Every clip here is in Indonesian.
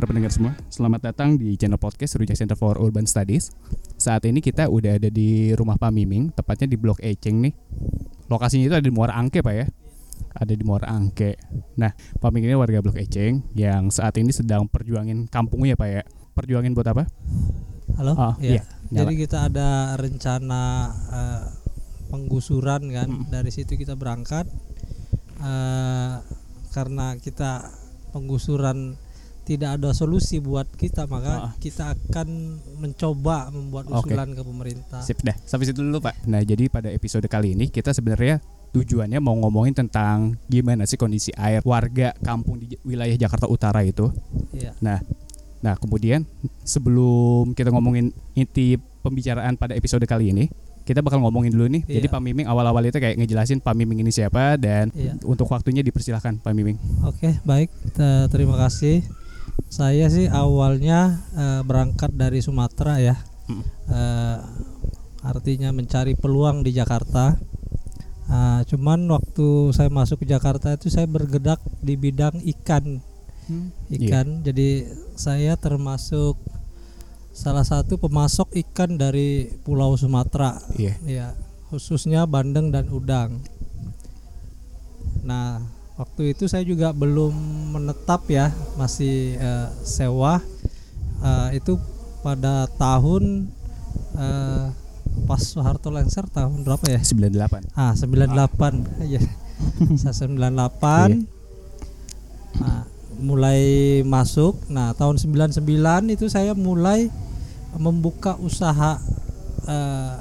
Para pendengar semua, selamat datang di channel podcast Rujak Center for Urban Studies. Saat ini kita udah ada di rumah Pak Miming, tepatnya di Blok Eceng nih. Lokasinya itu ada di Muara Angke Pak ya. Ada di Muara Angke. Nah, Pak Miming ini warga Blok Eceng yang saat ini sedang perjuangin kampungnya Pak ya. Perjuangin buat apa? Halo. Oh, Iya. iya, nyala. Jadi kita ada rencana eh, penggusuran kan. Mm. Dari situ kita berangkat eh, karena kita penggusuran tidak ada solusi buat kita maka Ah. kita akan mencoba membuat usulan ke pemerintah. Sip dah, sampai situ dulu Pak. Nah, jadi pada episode kali ini kita sebenarnya tujuannya mau ngomongin tentang gimana sih kondisi air warga kampung di wilayah Jakarta Utara itu. Iya. Nah, nah kemudian sebelum kita ngomongin inti pembicaraan pada episode kali ini, kita bakal ngomongin dulu nih. Jadi Iya. Pak Miming awal-awal itu kayak ngejelasin Pak Miming ini siapa dan Iya. untuk waktunya dipersilahkan Pak Miming. Oke, baik. Te- terima kasih. Saya sih awalnya eh, berangkat dari Sumatera ya. Eh, artinya mencari peluang di Jakarta. Ah, cuman waktu saya masuk ke Jakarta itu saya bergerak di bidang ikan, ikan. Jadi saya termasuk salah satu pemasok ikan dari Pulau Sumatera. Iya. Ya, khususnya bandeng dan udang. Nah, waktu itu saya juga belum menetap ya, masih eh, sewa. Eh, itu pada tahun eh, pas Soeharto lengser tahun berapa ya? 98. Ah, 98. Iya. Saya 98. Nah, mulai masuk. Nah, tahun 99 itu saya mulai membuka usaha eh,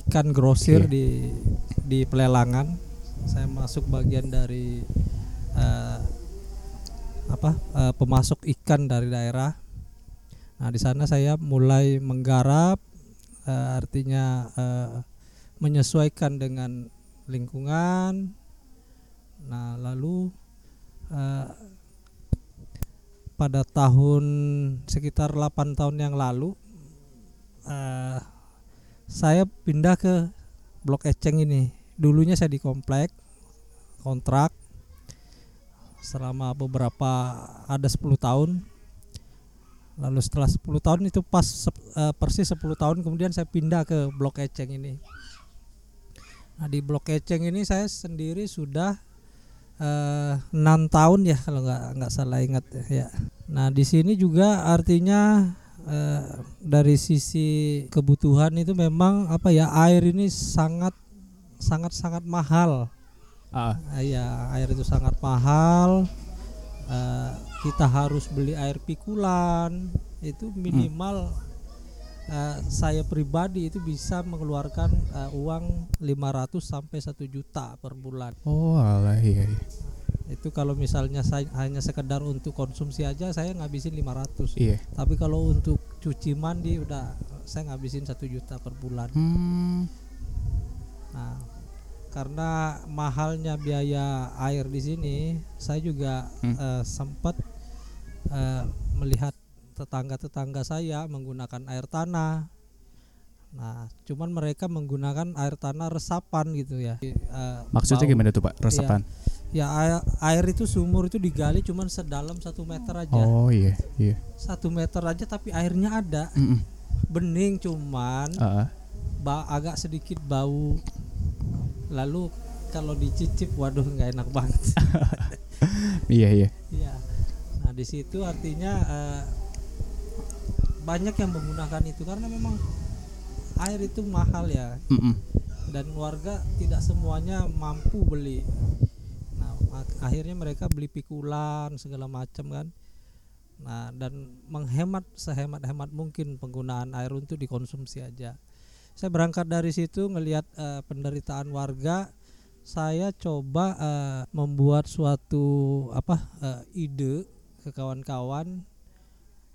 ikan grosir Oke. di di pelelangan. Saya masuk bagian dari eh, apa? eh, pemasok ikan dari daerah. Nah, di sana saya mulai menggarap eh, artinya eh, menyesuaikan dengan lingkungan. Nah, lalu eh, pada tahun sekitar 8 tahun yang lalu eh, saya pindah ke Blok Eceng ini. Dulunya saya di komplek kontrak selama beberapa ada 10 tahun. Lalu setelah 10 tahun itu pas eh, persis 10 tahun kemudian saya pindah ke Blok Eceng ini. Nah, di Blok Eceng ini saya sendiri sudah eh, enam tahun ya kalau nggak nggak salah ingat ya. Nah di sini juga artinya eh, dari sisi kebutuhan itu memang apa ya air ini sangat sangat sangat mahal. Ah, Ah, Iya air itu sangat mahal. Eh, kita harus beli air pikulan itu minimal eh, saya pribadi itu bisa mengeluarkan eh, uang 500 sampai 1 juta per bulan. oh alah iya. iya. itu kalau misalnya saya hanya sekedar untuk konsumsi aja saya ngabisin 500 Iya. tapi kalau untuk cuci mandi udah saya ngabisin satu juta per bulan Hmm. Nah karena mahalnya biaya air di sini saya juga Hmm. eh, sempat eh, melihat tetangga-tetangga saya menggunakan air tanah nah cuman mereka menggunakan air tanah resapan gitu ya Eh, Maksudnya bau- gimana tuh Pak? Resapan. Ya air, air itu sumur itu digali cuman sedalam satu meter aja, Oh iya, iya. satu meter aja tapi airnya ada, Mm-mm. bening cuman ah. ba agak sedikit bau. Lalu kalau dicicip, waduh nggak enak banget. iya iya. Iya. Nah di situ artinya eh, banyak yang menggunakan itu karena memang air itu mahal ya Mm-mm. dan warga tidak semuanya mampu beli. Nah, ak- akhirnya mereka beli pikulan segala macam kan. Nah, dan menghemat sehemat-hemat mungkin penggunaan air untuk dikonsumsi aja. Saya berangkat dari situ ngelihat eh, penderitaan warga, saya coba eh, membuat suatu apa eh, ide ke kawan-kawan.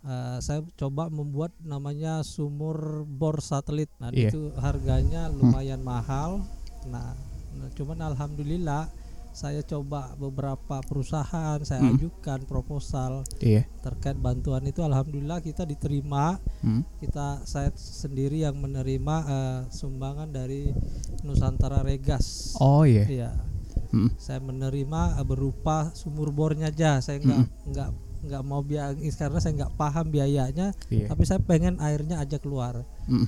Eh, saya coba membuat namanya sumur bor satelit. Nah, Iya. itu harganya lumayan mahal. Nah, nah, cuman alhamdulillah saya coba beberapa perusahaan saya Hmm. ajukan proposal Iya. terkait bantuan itu alhamdulillah kita diterima Hmm. kita saya sendiri yang menerima eh, sumbangan dari Nusantara Regas Oh iya. Iya Mm. saya menerima eh, berupa sumur bornya aja saya nggak nggak nggak mau biaya karena saya nggak paham biayanya Iya. tapi saya pengen airnya aja keluar Mm.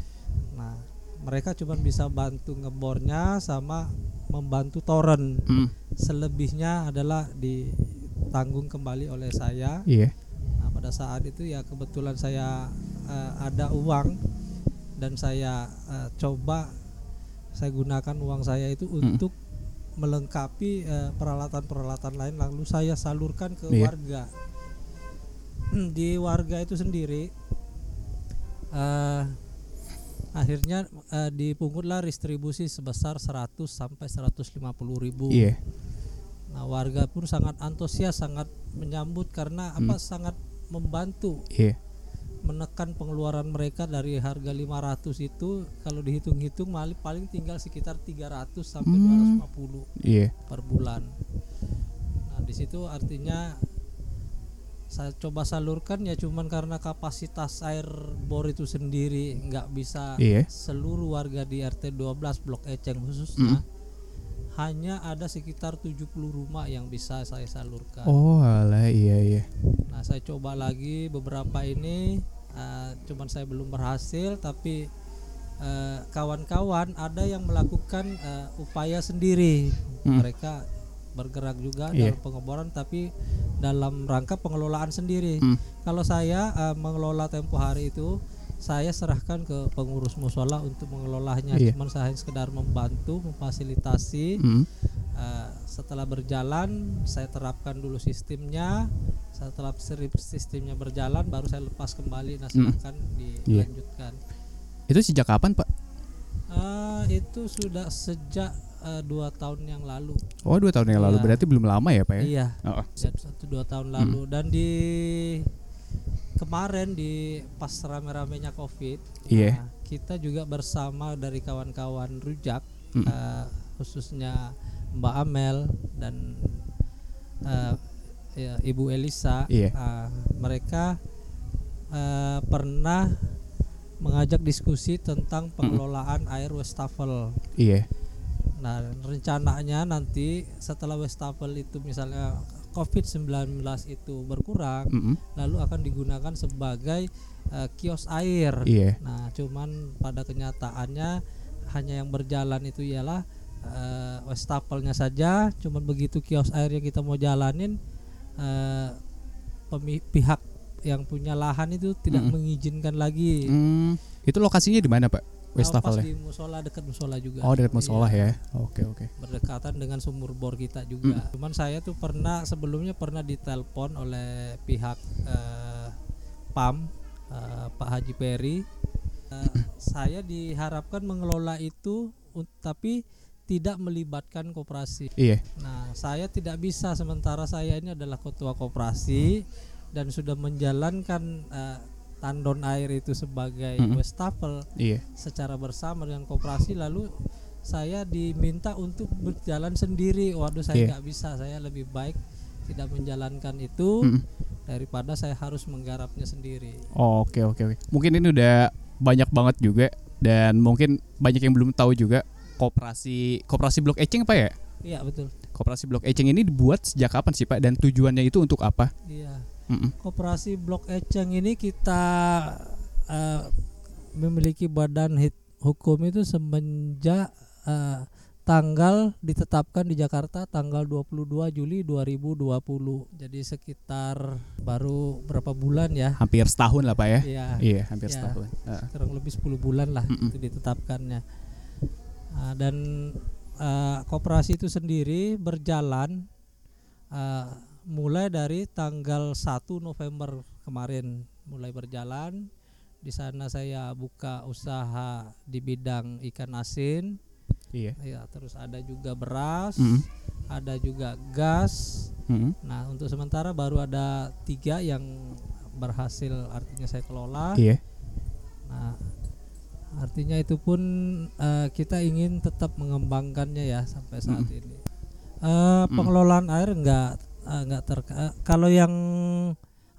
nah mereka cuma bisa bantu ngebornya sama membantu toren Mm. selebihnya adalah ditanggung kembali oleh saya Iya. nah pada saat itu ya kebetulan saya eh, ada uang dan saya eh, coba saya gunakan uang saya itu untuk melengkapi eh, peralatan-peralatan lain lalu saya salurkan ke Iya. warga di warga itu sendiri eh, akhirnya eh, dipungutlah distribusi sebesar 100 sampai 150 ribu Iya. Nah, warga pun sangat antusias, sangat menyambut karena apa sangat membantu Iya. menekan pengeluaran mereka dari harga 500 itu kalau dihitung-hitung paling paling tinggal sekitar 300 sampai Hmm. 250 Iya. per bulan. Nah, di situ artinya saya coba salurkan ya cuman karena kapasitas air bor itu sendiri nggak bisa Iya. seluruh warga di RT 12 Blok Eceng khususnya hanya ada sekitar 70 rumah yang bisa saya salurkan. Oh, alah iya iya. Nah, saya coba lagi beberapa ini eh, cuman saya belum berhasil tapi eh, kawan-kawan ada yang melakukan eh, upaya sendiri. Hmm. Mereka bergerak juga Iya. dalam pengeboran tapi dalam rangka pengelolaan sendiri. Hmm. Kalau saya eh, mengelola tempo hari itu saya serahkan ke pengurus musola untuk mengelolanya. Iya. Cuman saya sekedar membantu, memfasilitasi. Mm. Eh, setelah berjalan saya terapkan dulu sistemnya setelah sistemnya berjalan baru saya lepas kembali nah silahkan Iya. dilanjutkan Itu sejak kapan, Pak? Eh, itu sudah sejak eh, dua tahun yang lalu Oh, dua tahun yang lalu. Iya. Berarti belum lama ya, Pak ya? iya Oh. satu dua tahun Hmm. lalu dan di kemarin di pas rame-ramenya covid Iya. nah, kita juga bersama dari kawan-kawan rujak Mm. eh, khususnya Mbak Amel dan eh, ya, Ibu Elisa Iya. eh, mereka eh, pernah mengajak diskusi tentang pengelolaan air wastafel. Iya. Nah, rencananya nanti setelah wastafel itu misalnya COVID-19 itu berkurang, Mm-mm. lalu akan digunakan sebagai eh, kios air. Iya. Nah, cuman pada kenyataannya hanya yang berjalan itu ialah wastafelnya saja. Cuman begitu kios air yang kita mau jalanin, pemi- pihak yang punya lahan itu tidak Mm-mm. mengizinkan lagi. Mm, itu lokasinya di mana, Pak? Pas Wastafelnya. di musola dekat musola juga. Oh, dekat musola Iya, ya. Oke, oke. Berdekatan dengan sumur bor kita juga. Cuman saya tuh pernah sebelumnya pernah ditelepon oleh pihak eh, PAM eh, Pak Haji Peri. Eh, saya diharapkan mengelola itu tapi tidak melibatkan koperasi. Iya. Nah, saya tidak bisa sementara saya ini adalah ketua koperasi dan sudah menjalankan eh, tandon air itu sebagai Mm-mm. wastafel Iya. secara bersama dengan koperasi lalu saya diminta untuk berjalan sendiri. Waduh, saya Iya. nggak bisa. Saya lebih baik tidak menjalankan itu Mm-mm. daripada saya harus menggarapnya sendiri. Oke, oke, oke. Mungkin ini udah banyak banget juga dan mungkin banyak yang belum tahu juga koperasi koperasi Blok Eceng Pak ya? Iya, betul. Koperasi Blok Eceng ini dibuat sejak kapan sih Pak dan tujuannya itu untuk apa? Iya. Mm-mm. Koperasi Blok Eceng ini kita eh, memiliki badan hit- hukum itu semenjak eh, tanggal ditetapkan di Jakarta tanggal 22 Juli 2020. Jadi sekitar baru berapa bulan ya? Hampir setahun lah Pak ya? Iya, Iya, hampir Ya. setahun. Kurang lebih 10 bulan lah Mm-mm. itu ditetapkannya. Ah, dan eh, koperasi itu sendiri berjalan eh, mulai dari tanggal 1 November kemarin mulai berjalan. Di sana saya buka usaha di bidang ikan asin, Iya. ya terus ada juga beras, Mm-mm. ada juga gas. Mm-mm. Nah untuk sementara baru ada tiga yang berhasil artinya saya kelola. Iya. Nah, artinya itu pun eh, kita ingin tetap mengembangkannya ya sampai saat ini. Eh, pengelolaan air enggak eh, enggak terkait kalau yang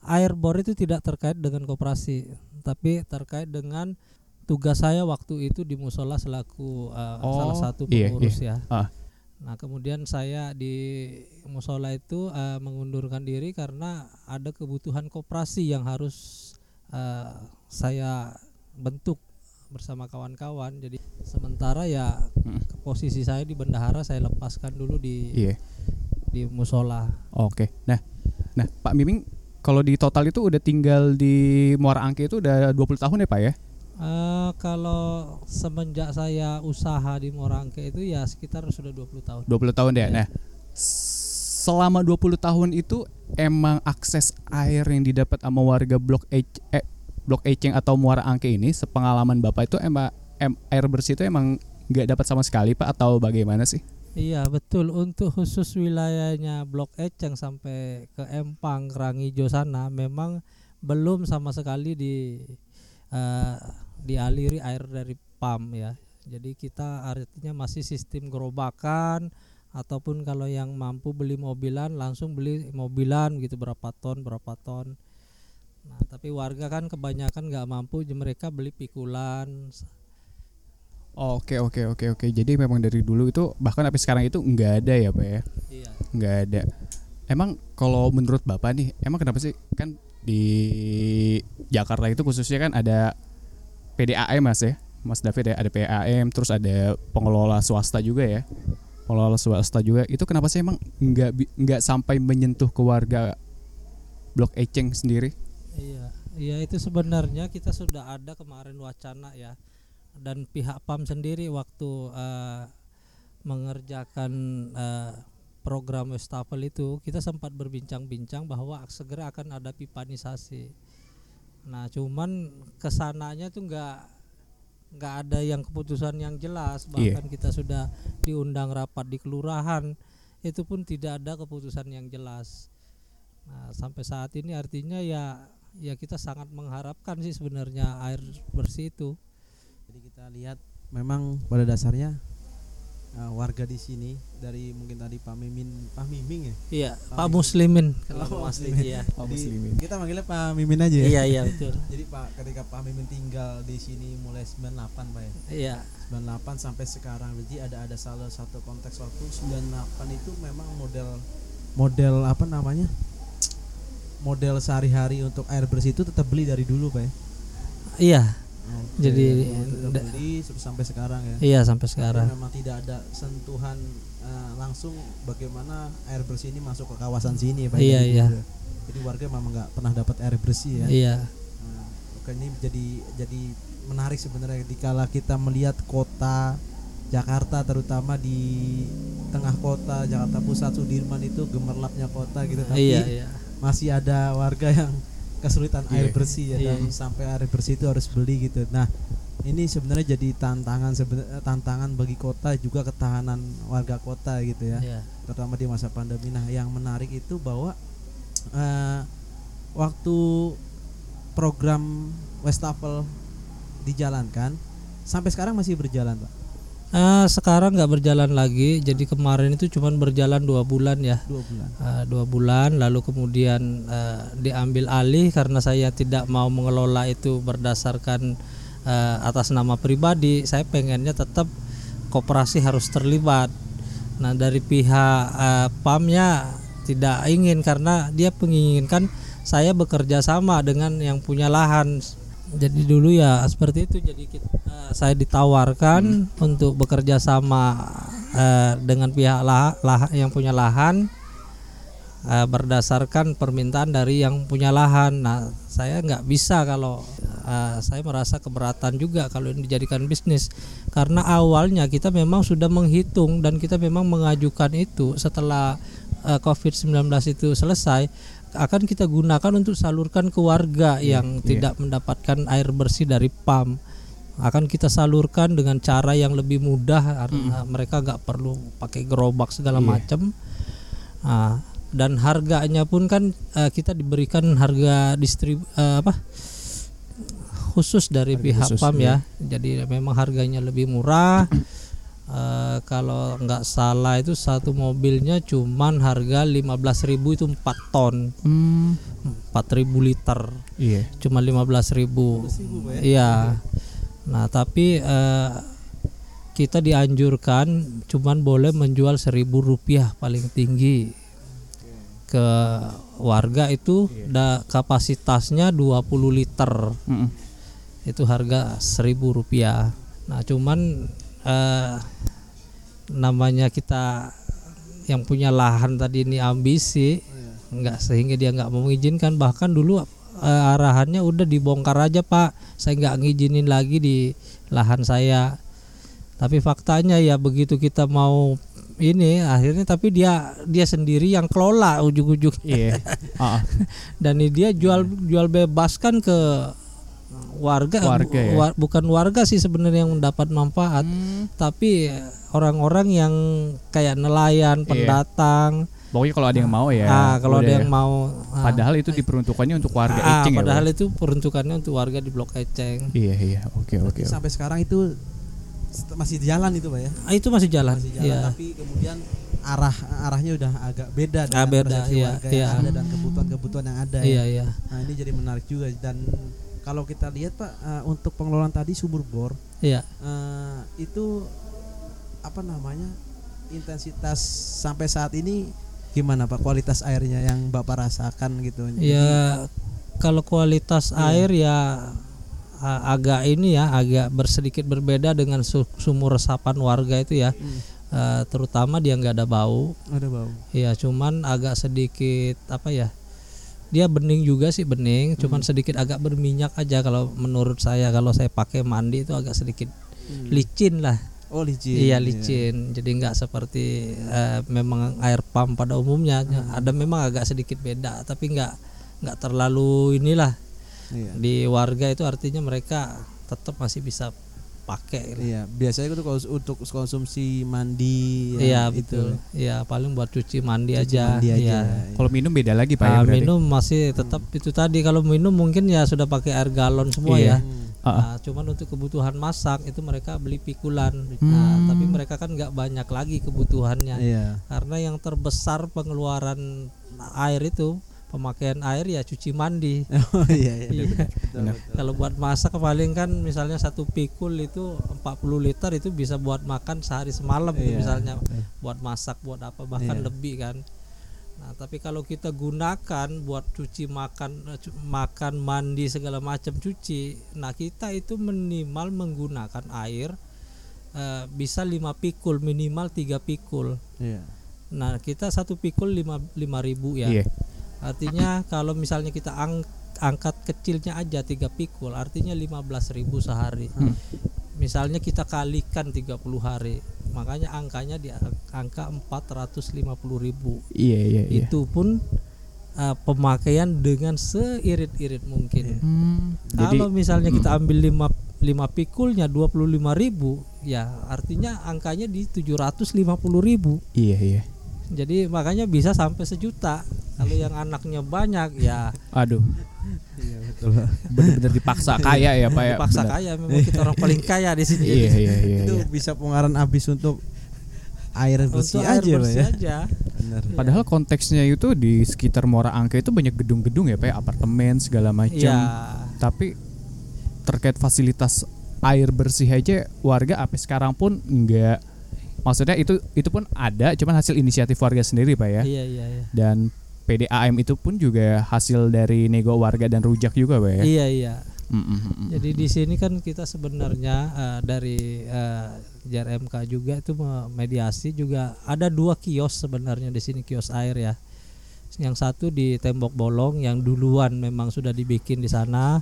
air bor itu tidak terkait dengan koperasi, tapi terkait dengan tugas saya waktu itu di musola selaku eh, Oh, salah satu iya, pengurus ya. Ah. Nah kemudian saya di musola itu eh, mengundurkan diri karena ada kebutuhan koperasi yang harus eh, saya bentuk bersama kawan-kawan. Jadi sementara ya Hmm. posisi saya di bendahara saya lepaskan dulu di Iya. Di musola. Oke. Nah, nah Pak Miming kalau di total itu udah tinggal di Muara Angke itu udah 20 tahun ya Pak ya? Eh, kalau semenjak saya usaha di Morangke itu ya sekitar sudah 20 tahun. 20 tahun ya. Iya. Nah, selama 20 tahun itu emang akses air yang didapat sama warga Blok E eh, Blok Eceng atau Muara Angke ini sepengalaman Bapak itu emang em- air bersih itu emang nggak dapat sama sekali Pak atau bagaimana sih? Iya betul untuk khusus wilayahnya Blok Eceng sampai ke Empang, Rangijo sana memang belum sama sekali di eh, dialiri air dari PAM ya. Jadi kita artinya masih sistem gerobakan ataupun kalau yang mampu beli mobilan langsung beli mobilan gitu berapa ton berapa ton. Nah tapi warga kan kebanyakan nggak mampu mereka beli pikulan. Oke oke oke oke. Jadi memang dari dulu itu bahkan sampai sekarang itu nggak ada ya Pak ya? Iya. nggak ada. Emang kalau menurut bapak nih, emang kenapa sih kan di Jakarta itu khususnya kan ada PDAM mas ya, Mas David ya, ada PDAM, terus ada pengelola swasta juga ya, pengelola swasta juga. Itu kenapa sih emang nggak nggak sampai menyentuh ke warga Blok Eceng sendiri? Iya, iya itu sebenarnya kita sudah ada kemarin wacana ya, dan pihak PAM sendiri waktu eh, mengerjakan eh, program wastafel itu kita sempat berbincang-bincang bahwa segera akan ada pipanisasi. Nah, cuman ke sananya tuh nggak nggak ada yang keputusan yang jelas. Iya. Bahkan kita sudah diundang rapat di kelurahan, itu pun tidak ada keputusan yang jelas. Nah, sampai saat ini artinya ya ya kita sangat mengharapkan sih sebenarnya air bersih itu. Jadi kita lihat memang pada dasarnya uh, warga di sini dari mungkin tadi Pak Mimin, Pak Miming ya. Iya, Pak Pak Muslimin. Kalau Mas Muslimin. Iya. Pak Muslimin. Kita manggilnya Pak Mimin aja ya. Iya, iya betul. Jadi Pak ketika Pak Mimin tinggal di sini mulai 98 Pak ya. Iya. 98 sampai sekarang berarti ada ada salah satu konteks waktu 98 itu memang model model apa namanya? Model sehari-hari untuk air bersih itu tetap beli dari dulu Pak ya. Iya, Jadi, da- beli sampai sekarang ya. iya sampai sekarang. memang tidak ada sentuhan eh, langsung bagaimana air bersih ini masuk ke kawasan sini Pak. Iya, iya. Jadi warga memang nggak pernah dapat air bersih ya. Iya. Nah, oke, ini jadi jadi menarik sebenarnya dikala kita melihat kota Jakarta terutama di tengah kota Jakarta Pusat Sudirman itu gemerlapnya kota gitu tapi Iya, iya. masih ada warga yang kesulitan air Iya. bersih ya dan Iya. sampai air bersih itu harus beli gitu. Nah, ini sebenarnya jadi tantangan sebenarnya tantangan bagi kota juga ketahanan warga kota gitu ya. Iya. Terutama di masa pandemi. Nah, yang menarik itu bahwa eh, waktu program Westafel dijalankan sampai sekarang masih berjalan, Pak. Ah, sekarang nggak berjalan lagi. Jadi kemarin itu cuma berjalan dua bulan ya. Dua bulan. Ah, dua bulan lalu kemudian eh, diambil alih karena saya tidak mau mengelola itu berdasarkan eh, atas nama pribadi saya pengennya tetap koperasi harus terlibat nah dari pihak eh, PAM-nya tidak ingin karena dia menginginkan saya bekerja sama dengan yang punya lahan jadi dulu ya seperti itu. Jadi kit- eh, saya ditawarkan untuk bekerja sama eh, dengan pihak lah, lah- yang punya lahan eh, berdasarkan permintaan dari yang punya lahan. Nah, saya nggak bisa kalau eh, saya merasa keberatan juga kalau ini dijadikan bisnis. Karena awalnya kita memang sudah menghitung dan kita memang mengajukan itu setelah eh, COVID-19 itu selesai akan kita gunakan untuk salurkan ke warga yang iya. tidak mendapatkan air bersih dari PAM akan kita salurkan dengan cara yang lebih mudah karena mereka nggak perlu pakai gerobak segala Iya. macam Ah, dan harganya pun kan eh, kita diberikan harga distrib eh, apa khusus dari Harga pihak khusus, PAM iya. ya jadi memang harganya lebih murah Eh, kalau nggak salah itu satu mobilnya cuman harga 15.000 itu 4 ton Hmm, 4.000 liter iya. cuma 15.000 Pak ya? Iya. Nah, tapi eh, kita dianjurkan cuman boleh menjual seribu rupiah paling tinggi ke warga itu da kapasitasnya 20 liter Mm-mm. itu harga seribu rupiah nah cuman eh, namanya kita yang punya lahan tadi ini ambisi nggak sehingga dia nggak mau mengizinkan bahkan dulu eh, arahannya udah dibongkar aja pak saya nggak ngizinin lagi di lahan saya tapi faktanya ya begitu kita mau ini akhirnya tapi dia dia sendiri yang kelola ujung-ujung Iya. Ah, ah. dan ini dia jual jual bebas kan ke warga, Warga ya? wa- bukan warga sih sebenarnya yang mendapat manfaat Hmm, tapi orang-orang yang kayak nelayan Iya. pendatang Pokoknya kalau ada yang mau ya. ah kalau ada ya. yang mau ah, Padahal itu diperuntukannya untuk warga ah, Eceng ya. padahal Pak? itu peruntukannya untuk warga di Blok Eceng Iya iya. Oke oke. Berarti sampai sekarang itu masih jalan itu pak ya Ah, itu masih jalan, masih jalan ya tapi kemudian arah arahnya udah agak beda Ah, dengan beda, persepsi iya, warga iya. yang ada dan kebutuhan-kebutuhan yang ada ya. iya iya Nah ini jadi menarik juga dan kalau kita lihat pak eh, untuk pengelolaan tadi sumur bor iya. eh, itu apa namanya intensitas sampai saat ini gimana pak? Kualitas airnya yang bapak rasakan gitu. Ya kalau kualitas Iya. air ya agak ini ya agak bersedikit berbeda dengan su- sumur resapan warga itu ya. Hmm, Eh, terutama dia nggak ada bau. Ada bau. Ya cuman agak sedikit apa ya dia bening juga sih bening. Cuman sedikit agak berminyak aja kalau menurut saya. Kalau saya pakai mandi itu agak sedikit Hmm. licin lah. Oh licin iya licin. Jadi nggak seperti eh, memang air pump pada umumnya. Ada memang agak sedikit beda tapi nggak nggak terlalu inilah. Iya. Di warga itu artinya mereka tetap masih bisa pakai gitu. Iya, biasanya itu kalau untuk konsumsi mandi iya ya, itu. betul iya paling buat cuci mandi Cuci aja mandi aja. Iya. Kalau minum beda lagi Pak ya Ah, berarti? minum masih tetap itu tadi kalau minum mungkin ya sudah pakai air galon semua Iya. ya. Hmm. Ah, ah. Nah, cuman untuk kebutuhan masak itu mereka beli pikulan. Nah, Hmm. tapi mereka kan nggak banyak lagi kebutuhannya. Iya. Karena yang terbesar pengeluaran air itu pemakaian air ya cuci mandi. Oh iya iya. Iya. Betul. Kalau buat masak paling kan misalnya satu pikul itu 40 liter itu bisa buat makan sehari semalam itu Iya. misalnya buat masak buat apa bahkan Iya. lebih kan. Nah, tapi kalau kita gunakan buat cuci makan eh, cu- makan mandi segala macam cuci, nah kita itu minimal menggunakan air eh, bisa lima pikul minimal tiga pikul. Iya. Nah, kita satu pikul lima lima ribu ya. Iya. Artinya kalau misalnya kita ang- angkat kecilnya aja tiga pikul, artinya 15.000 sehari. Hmm. Misalnya kita kalikan 30 hari, makanya angkanya di angka 450.000. Iya iya iya. Itu pun uh, pemakaian dengan seirit-irit mungkin. Hmm, jadi Kalau misalnya kita ambil 5 5 pikulnya 25.000, ya artinya angkanya di 750.000. iya iya. Jadi makanya bisa sampai sejuta. Kalau yang anaknya banyak ya Aduh, Iya betul. bener-bener dipaksa kaya ya Pak ya. dipaksa bener. kaya memang kita orang paling kaya di sini. Iya iya iya. itu iya. bisa pengeluaran habis untuk air Untuk bersih air aja Pak bersih ya. aja. Benar. Padahal konteksnya itu di sekitar Muara Angke itu banyak gedung-gedung ya Pak, ya, apartemen segala macam. Iya. Tapi terkait fasilitas air bersih aja warga sampai sekarang pun enggak maksudnya itu itu pun ada cuman hasil inisiatif warga sendiri Pak ya. Iya iya iya. Dan PDAM itu pun juga hasil dari nego warga dan rujak juga Pak ya. Iya iya. Mm, mm, mm, mm. Jadi di sini kan kita sebenarnya eh, dari eh, JRMK juga itu mediasi juga ada dua kios sebenarnya di sini kios air ya. Yang satu di tembok bolong yang duluan memang sudah dibikin di sana.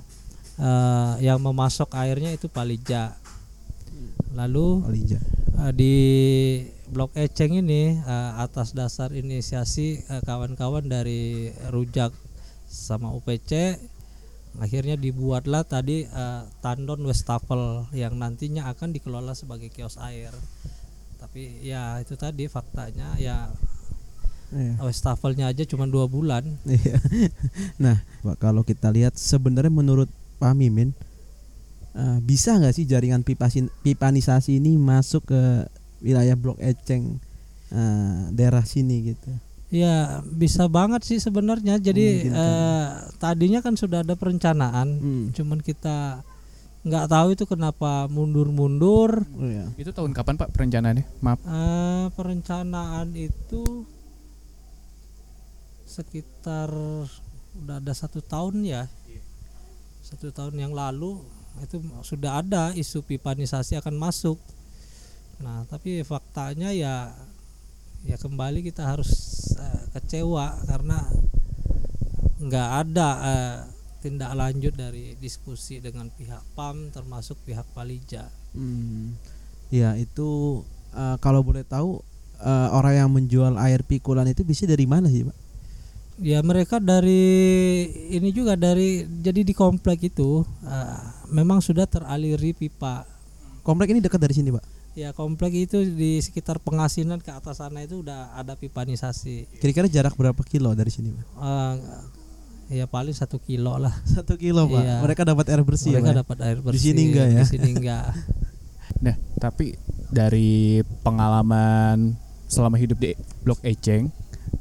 Eh, yang memasok airnya itu Palija. Lalu Olija. Eh, di Blok Eceng ini eh, atas dasar inisiasi eh, kawan-kawan dari Rujak sama UPC akhirnya dibuatlah tadi eh, tandon wastafel yang nantinya akan dikelola sebagai kios air. Tapi ya itu tadi faktanya ya Iya. wastafelnya aja cuma dua bulan. Iya. nah, Pak, kalau kita lihat sebenarnya menurut Pak Mimin eh, bisa nggak sih jaringan pipasin, pipanisasi ini masuk ke wilayah Blok Eceng eh, daerah sini gitu? Ya bisa banget sih sebenarnya. Jadi eh, tadinya kan sudah ada perencanaan Hmm. cuman kita nggak tahu itu kenapa mundur-mundur Oh, iya. Itu tahun kapan Pak perencanaannya? Maaf. Eh, perencanaan itu sekitar udah ada satu tahun ya satu tahun yang lalu itu sudah ada isu pipanisasi akan masuk nah tapi faktanya ya ya kembali kita harus eh, kecewa karena nggak ada eh, tindak lanjut dari diskusi dengan pihak PAM termasuk pihak Palija Hmm. Ya itu eh, kalau boleh tahu eh, orang yang menjual air pikulan itu bisa dari mana sih, Pak? Ya mereka dari ini juga dari jadi di komplek itu eh, memang sudah teraliri pipa. Komplek ini dekat dari sini, Pak. Ya komplek itu di sekitar pengasinan ke atas sana itu udah ada pipanisasi. Kira-kira jarak berapa kilo dari sini, Pak? Eh, ya paling satu kilo lah. Satu kilo, Pak. Iya. Mereka dapat air bersih, mereka ya, dapat air bersih. sini enggak ya? Di sini enggak. Nah, tapi dari pengalaman selama hidup di Blok Eceng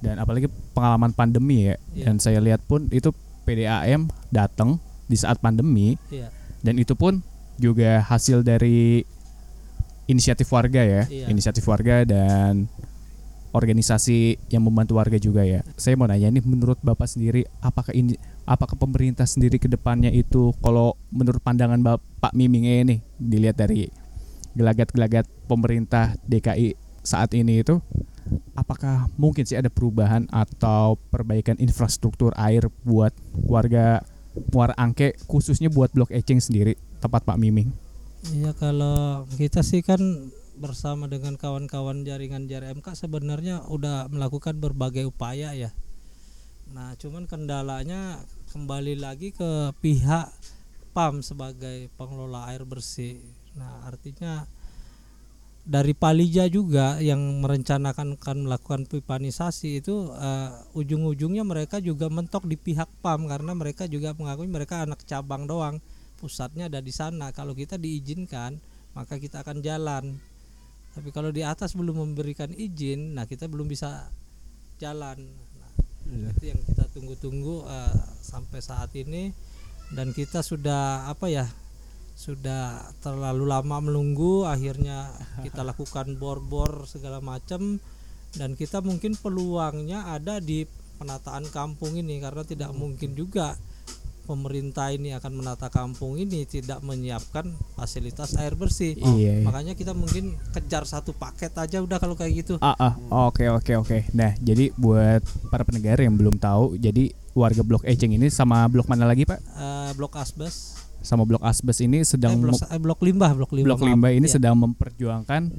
dan apalagi pengalaman pandemi ya, Iya. dan saya lihat pun itu PDAM datang di saat pandemi Iya. dan itu pun juga hasil dari inisiatif warga ya, Iya. inisiatif warga dan organisasi yang membantu warga juga ya. Saya mau nanya nih menurut Bapak sendiri apakah ini apakah pemerintah sendiri ke depannya itu kalau menurut pandangan Bapak Miming ini dilihat dari gelagat-gelagat pemerintah DKI saat ini itu apakah mungkin sih ada perubahan atau perbaikan infrastruktur air buat warga Muara Angke khususnya buat Blok Eceng sendiri tempat Pak Miming? Iya kalau kita sih kan bersama dengan kawan-kawan jaringan JRMK sebenarnya udah melakukan berbagai upaya ya. Nah, cuman kendalanya kembali lagi ke pihak PAM sebagai pengelola air bersih. Nah, artinya dari Palija juga yang merencanakan akan melakukan pipanisasi itu eh, ujung-ujungnya mereka juga mentok di pihak PAM karena mereka juga mengakui mereka anak cabang doang pusatnya ada di sana. Kalau kita diizinkan, maka kita akan jalan. Tapi kalau di atas belum memberikan izin, nah kita belum bisa jalan. Nah, itu yang kita tunggu-tunggu eh, sampai saat ini dan kita sudah apa ya? Sudah terlalu lama menunggu, akhirnya kita lakukan bor-bor segala macam dan kita mungkin peluangnya ada di penataan kampung ini karena tidak mungkin juga pemerintah ini akan menata kampung ini tidak menyiapkan fasilitas air bersih. Iya, iya. Makanya kita mungkin kejar satu paket aja udah kalau kayak gitu. Ah, ah, oke oke oke. Nah, jadi buat para pendengar yang belum tahu, jadi warga Blok Eceng ini sama blok mana lagi Pak? Eh, blok asbes, Sama blok Asbes ini eh, sedang blok, mem- eh, blok limbah, blok limbah. blok limbah ini Iya. sedang memperjuangkan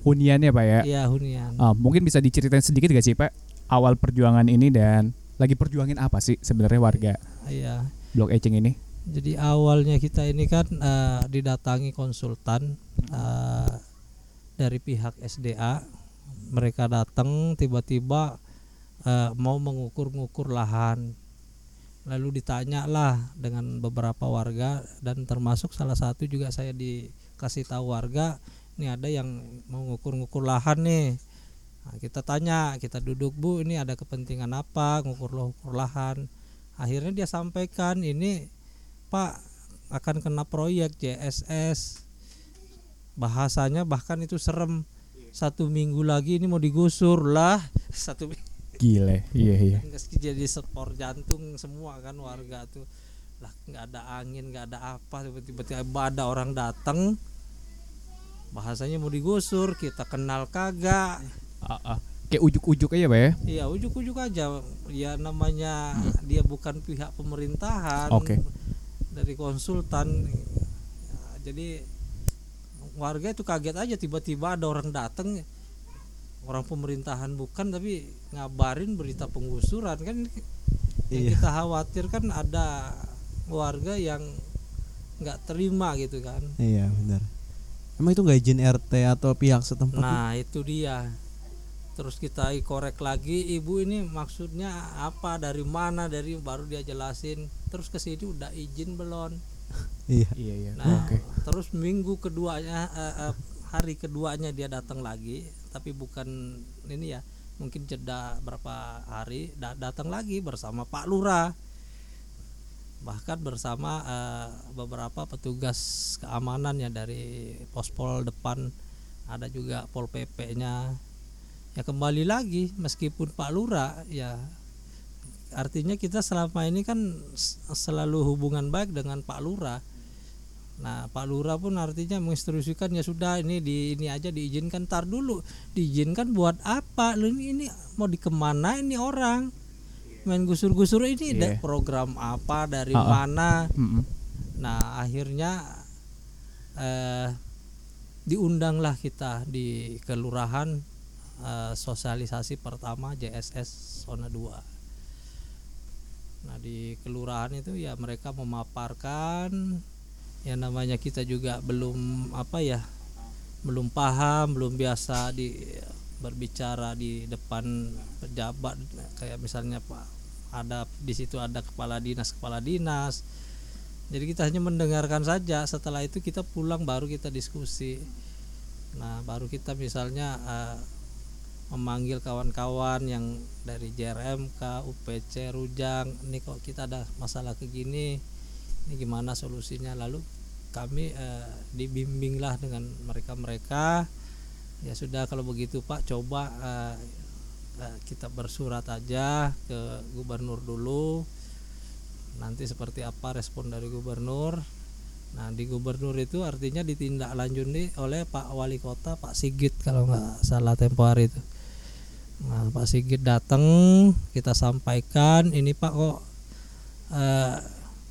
huniannya Pak ya. Iya hunian. Ah, mungkin bisa diceritain sedikit gak sih Pak awal perjuangan ini dan lagi perjuangin apa sih sebenarnya warga Iya. Blok Eceng ini? Jadi awalnya kita ini kan eh, didatangi konsultan eh, dari pihak SDA. Mereka datang tiba-tiba eh, mau mengukur-ngukur lahan. Lalu ditanya lah dengan beberapa warga dan termasuk salah satu juga saya dikasih tahu warga ini ada yang mau ngukur-ngukur lahan nih. Nah, kita tanya, kita duduk bu, ini ada kepentingan apa ngukur-ngukur lahan? Akhirnya dia sampaikan ini Pak akan kena proyek JSS. Bahasanya bahkan itu serem. Satu minggu lagi ini mau digusur lah. Satu minggu Gile. Iya iya. jadi skor jantung semua kan warga tuh. Lah nggak ada angin, nggak ada apa tiba-tiba ada orang datang bahasanya mau digusur kita kenal kagak Ah, ah. Kayak ujuk-ujuk aja Pak ya. Iya ujuk-ujuk aja ya namanya dia bukan pihak pemerintahan Oke. dari konsultan Ya, jadi warga itu kaget aja tiba-tiba ada orang datang orang pemerintahan bukan tapi ngabarin berita penggusuran kan yang Iya. kita khawatir kan ada warga yang nggak terima gitu kan Iya, benar. Emang itu nggak izin RT atau pihak setempat? Nah itu dia Terus kita korek lagi Ibu ini maksudnya apa? Dari mana? Dari baru dia jelasin. Terus ke sini udah izin belum Iya. Iya iya. Nah Oke. terus minggu keduanya eh, eh, Hari keduanya dia datang lagi. Tapi bukan ini ya Mungkin jeda berapa hari da- Datang lagi bersama Pak Lurah. Bahkan bersama eh, beberapa petugas keamanan ya dari pospol depan. Ada juga pol pp-nya ya kembali lagi meskipun Pak Lurah ya artinya kita selama ini kan selalu hubungan baik dengan Pak Lurah Nah, Pak Lurah pun artinya menginstruksikan ya sudah ini di ini aja diizinkan tar dulu. Diizinkan buat apa? Lu ini, ini mau dikemana ini orang? Main gusur-gusur ini ada Iya. program apa dari Ha-ha. mana? Mm-mm. Nah, akhirnya eh diundanglah kita di kelurahan eh, sosialisasi pertama JSS zona 2. Nah, di kelurahan itu ya mereka memaparkan yang namanya kita juga belum apa ya belum paham belum biasa di berbicara di depan pejabat. Kayak misalnya pak ada di situ ada kepala dinas kepala dinas. Jadi kita hanya mendengarkan saja setelah itu kita pulang baru kita diskusi. Nah baru kita misalnya eh, memanggil kawan-kawan yang dari JRMK, UPC, Rujang ini kok kita ada masalah begini ini gimana solusinya? Lalu kami eh, dibimbinglah dengan mereka-mereka. Ya sudah kalau begitu Pak coba eh, eh, kita bersurat aja ke gubernur dulu. Nanti seperti apa respon dari gubernur. Nah di gubernur itu artinya ditindaklanjuti oleh Pak Wali Kota Pak Sigit kalau nggak salah tempo hari itu nah Pak Sigit datang kita sampaikan ini Pak kok eh,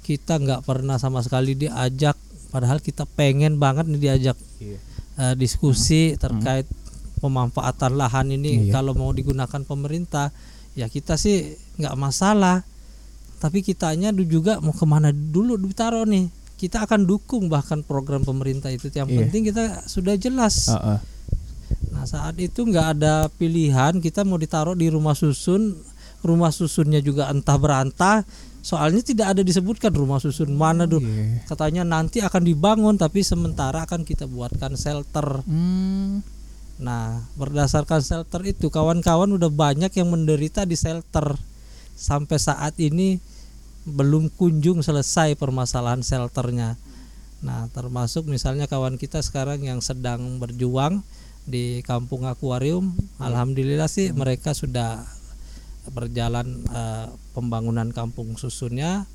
kita nggak pernah sama sekali diajak padahal kita pengen banget nih diajak Iya. eh, diskusi terkait pemanfaatan lahan ini Iya. kalau mau digunakan pemerintah ya kita sih nggak masalah tapi kitanya juga mau ke mana dulu ditaruh nih kita akan dukung bahkan program pemerintah itu yang Iya. penting kita sudah jelas Heeh. Nah saat itu nggak ada pilihan kita mau ditaruh di rumah susun, rumah susunnya juga entah berantah. Soalnya tidak ada disebutkan rumah susun mana tuh. Iya. Katanya nanti akan dibangun tapi sementara akan kita buatkan shelter. Hmm. Nah berdasarkan shelter itu kawan-kawan udah banyak yang menderita di shelter. Sampai saat ini belum kunjung selesai permasalahan shelternya. Nah termasuk misalnya kawan kita sekarang yang sedang berjuang di kampung akuarium, alhamdulillah sih mereka sudah berjalan eh, pembangunan kampung susunnya.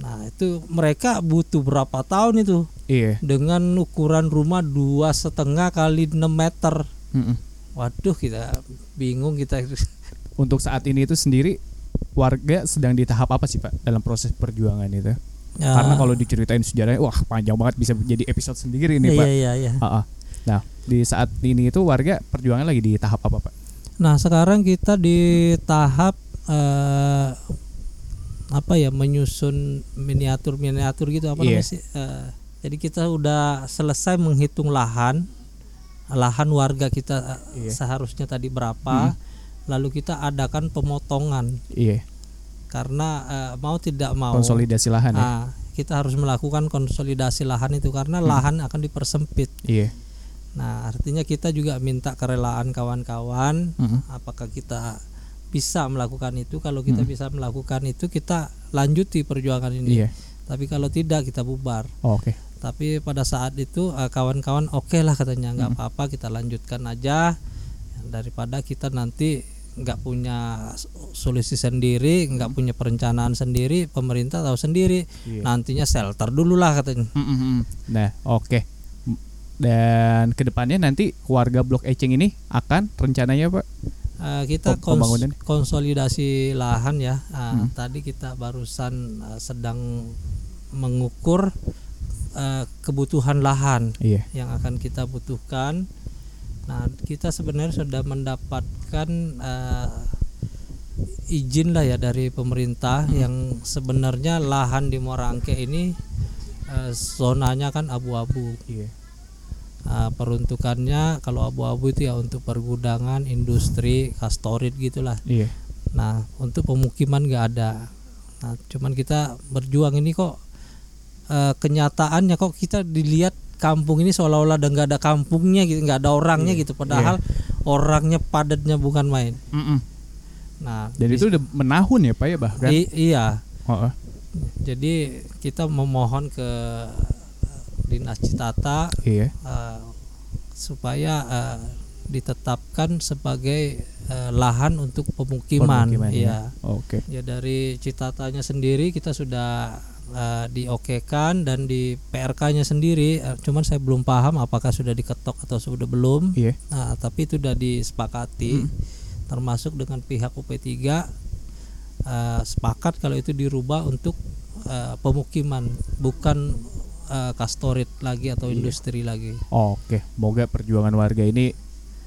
Nah itu mereka butuh berapa tahun itu Iya. dengan ukuran rumah dua setengah kali 6 meter. Mm-mm. Waduh kita bingung kita. Untuk saat ini itu sendiri warga sedang di tahap apa sih Pak dalam proses perjuangan itu? Ya, Karena kalau diceritain sejarahnya wah panjang banget bisa jadi episode sendiri ini iya, Pak. iya, iya. Ha-ha. Nah, di saat ini itu warga perjuangan lagi di tahap apa Pak? Nah sekarang kita di tahap eh, apa ya menyusun miniatur miniatur gitu apa namanya sih? Eh, jadi kita udah selesai menghitung lahan lahan warga kita eh, Iya. seharusnya tadi berapa, lalu kita adakan pemotongan Iya. karena eh, mau tidak mau Konsolidasi lahan ya. ah, kita harus melakukan konsolidasi lahan itu karena lahan akan dipersempit. Iya. Nah artinya kita juga minta kerelaan kawan-kawan Mm-mm. apakah kita bisa melakukan itu kalau kita Hmm. bisa melakukan itu kita lanjuti perjuangan ini Iya. tapi kalau tidak kita bubar Oh, Oke. tapi pada saat itu eh, kawan-kawan oke lah katanya nggak Hmm. apa-apa kita lanjutkan aja daripada kita nanti nggak punya solusi sendiri nggak punya perencanaan sendiri pemerintah tahu sendiri Iya. nantinya shelter dulu lah katanya Mm-mm. Nah, oke. Dan ke depannya nanti warga Blok Eceng ini akan rencananya Pak? Eh, kita kons- konsolidasi lahan ya. Ah, Hmm. Tadi kita barusan eh, sedang mengukur eh, kebutuhan lahan Iya. yang akan kita butuhkan. Nah, kita sebenarnya sudah mendapatkan eh, izin lah ya dari pemerintah Hmm. yang sebenarnya lahan di Morangke ini eh, zonanya kan abu-abu. Iya. Nah, peruntukannya kalau abu-abu itu ya untuk pergudangan, industri, kastorit gitulah. Iya. Nah, untuk pemukiman nggak ada. Nah, cuman kita berjuang ini kok eh, kenyataannya kok kita dilihat kampung ini seolah-olah udah nggak ada kampungnya gitu, nggak ada orangnya Iya, gitu. Padahal orangnya padatnya bukan main. Mm-mm. Nah, Dan di- itu udah menahun ya Pak ya bahkan. i- iya. Oh, oh. Jadi kita memohon ke Dinas Citata Iya. eh, supaya eh, ditetapkan sebagai eh, lahan untuk pemukiman. Pemukiman, ya. Oke. Ya dari Citatanya sendiri kita sudah eh, diokekan dan di PRK-nya sendiri, eh, cuman saya belum paham apakah sudah diketok atau sudah belum. Iya. Nah, tapi itu sudah disepakati, termasuk dengan pihak UP3 eh, sepakat kalau itu dirubah untuk eh, pemukiman, bukan eh, kastorit lagi atau industri lagi. Oke, semoga perjuangan warga ini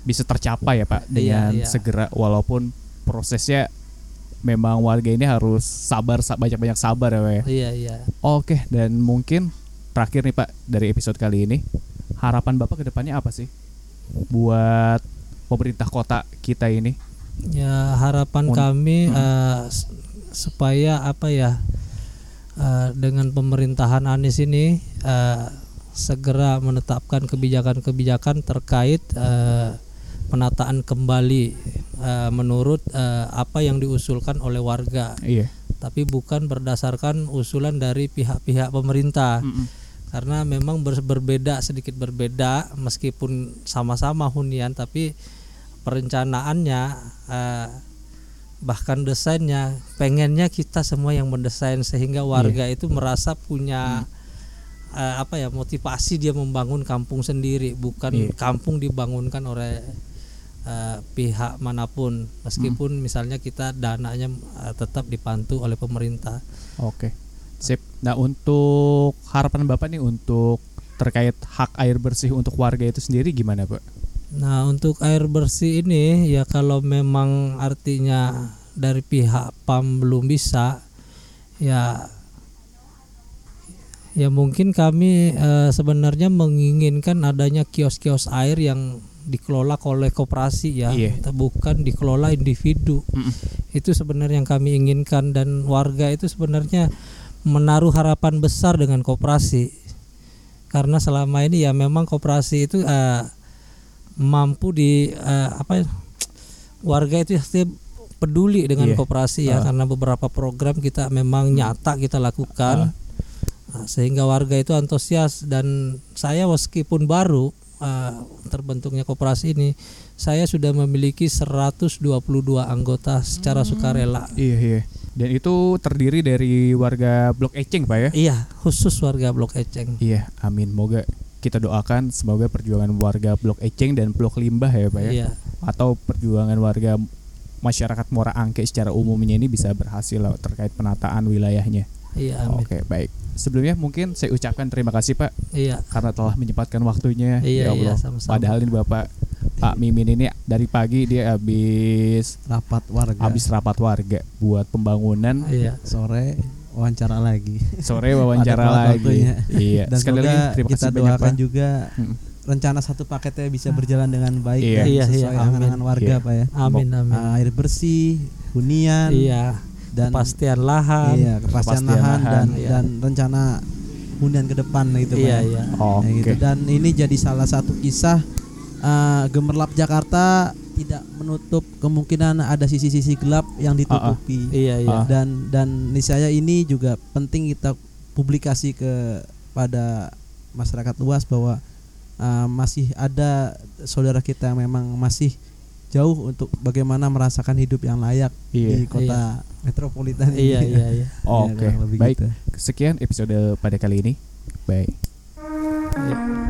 bisa tercapai ya Pak dengan Iya, iya. segera walaupun prosesnya memang warga ini harus sabar sa- banyak-banyak sabar ya Pak ya. Iya iya. Oke, dan mungkin terakhir nih Pak dari episode kali ini harapan Bapak ke depannya apa sih buat pemerintah kota kita ini? Ya harapan Mon- kami Hmm. s- supaya apa ya eh, dengan pemerintahan Anies ini eh, segera menetapkan kebijakan-kebijakan terkait eh, penataan kembali eh, menurut eh, apa yang diusulkan oleh warga, Iya. tapi bukan berdasarkan usulan dari pihak-pihak pemerintah. Mm-mm. karena memang ber- berbeda sedikit berbeda meskipun sama-sama hunian tapi perencanaannya eh, bahkan desainnya pengennya kita semua yang mendesain sehingga warga itu merasa punya eh, apa ya motivasi dia membangun kampung sendiri bukan Iya. kampung dibangunkan oleh eh, pihak mana pun meskipun misalnya kita dananya eh, tetap dipantu oleh pemerintah Oke. Sip. Nah, untuk harapan Bapak nih untuk terkait hak air bersih untuk warga itu sendiri gimana, Pak? Nah untuk air bersih ini ya kalau memang artinya dari pihak PAM belum bisa ya ya mungkin kami eh, sebenarnya menginginkan adanya kios-kios air yang dikelola oleh koperasi ya Iya. bukan dikelola individu Mm-mm. itu sebenarnya yang kami inginkan dan warga itu sebenarnya menaruh harapan besar dengan koperasi karena selama ini ya memang koperasi itu eh, mampu di eh, apa ya, warga itu pasti peduli dengan Iya. koperasi ya Ah. karena beberapa program kita memang nyata kita lakukan Nah, sehingga warga itu antusias dan saya meskipun baru eh, terbentuknya koperasi ini saya sudah memiliki 122 anggota secara sukarela Iya, iya. Dan itu terdiri dari warga Blok Eceng, Pak ya? iya khusus warga Blok Eceng Iya, amin. Moga kita doakan semoga perjuangan warga Blok Eceng dan Blok Limbah ya, Pak ya. iya Atau perjuangan warga masyarakat Muara Angke secara umumnya ini bisa berhasil lah terkait penataan wilayahnya. iya amin Oke, baik. Sebelumnya mungkin saya ucapkan terima kasih Pak iya karena telah menyempatkan waktunya. Iya, ya Allah. iya, sama-sama. Padahal ini Bapak Pak Mimin ini dari pagi dia habis rapat warga habis rapat warga buat pembangunan. iya sore wawancara lagi Sore wawancara lagi. waktunya. Iya. dan Sekali semoga lagi terima kita kasih banyak doakan Pak. juga Mm. rencana satu paketnya bisa berjalan dengan baik Iya. dan Iya, iya, sesuai amin. angan-angan warga Iya. pak ya amin amin Ah, air bersih hunian iya dan kepastian lahan iya kepastian Kepastian lahan, lahan, dan iya. dan rencana hunian ke depan gitu pak iya ya. iya Oke. Kayak gitu. dan ini jadi salah satu kisah ah, gemerlap Jakarta tidak menutup kemungkinan ada sisi-sisi gelap yang ditutupi iya iya Ah. dan dan niscaya ini juga penting kita publikasi ke pada masyarakat luas bahwa uh, masih ada saudara kita yang memang masih jauh untuk bagaimana merasakan hidup yang layak Iya. di kota metropolitan ini. iya iya iya Ya, Oke. lebih Baik. gitu. Sekian episode pada kali ini. Baik. Iya.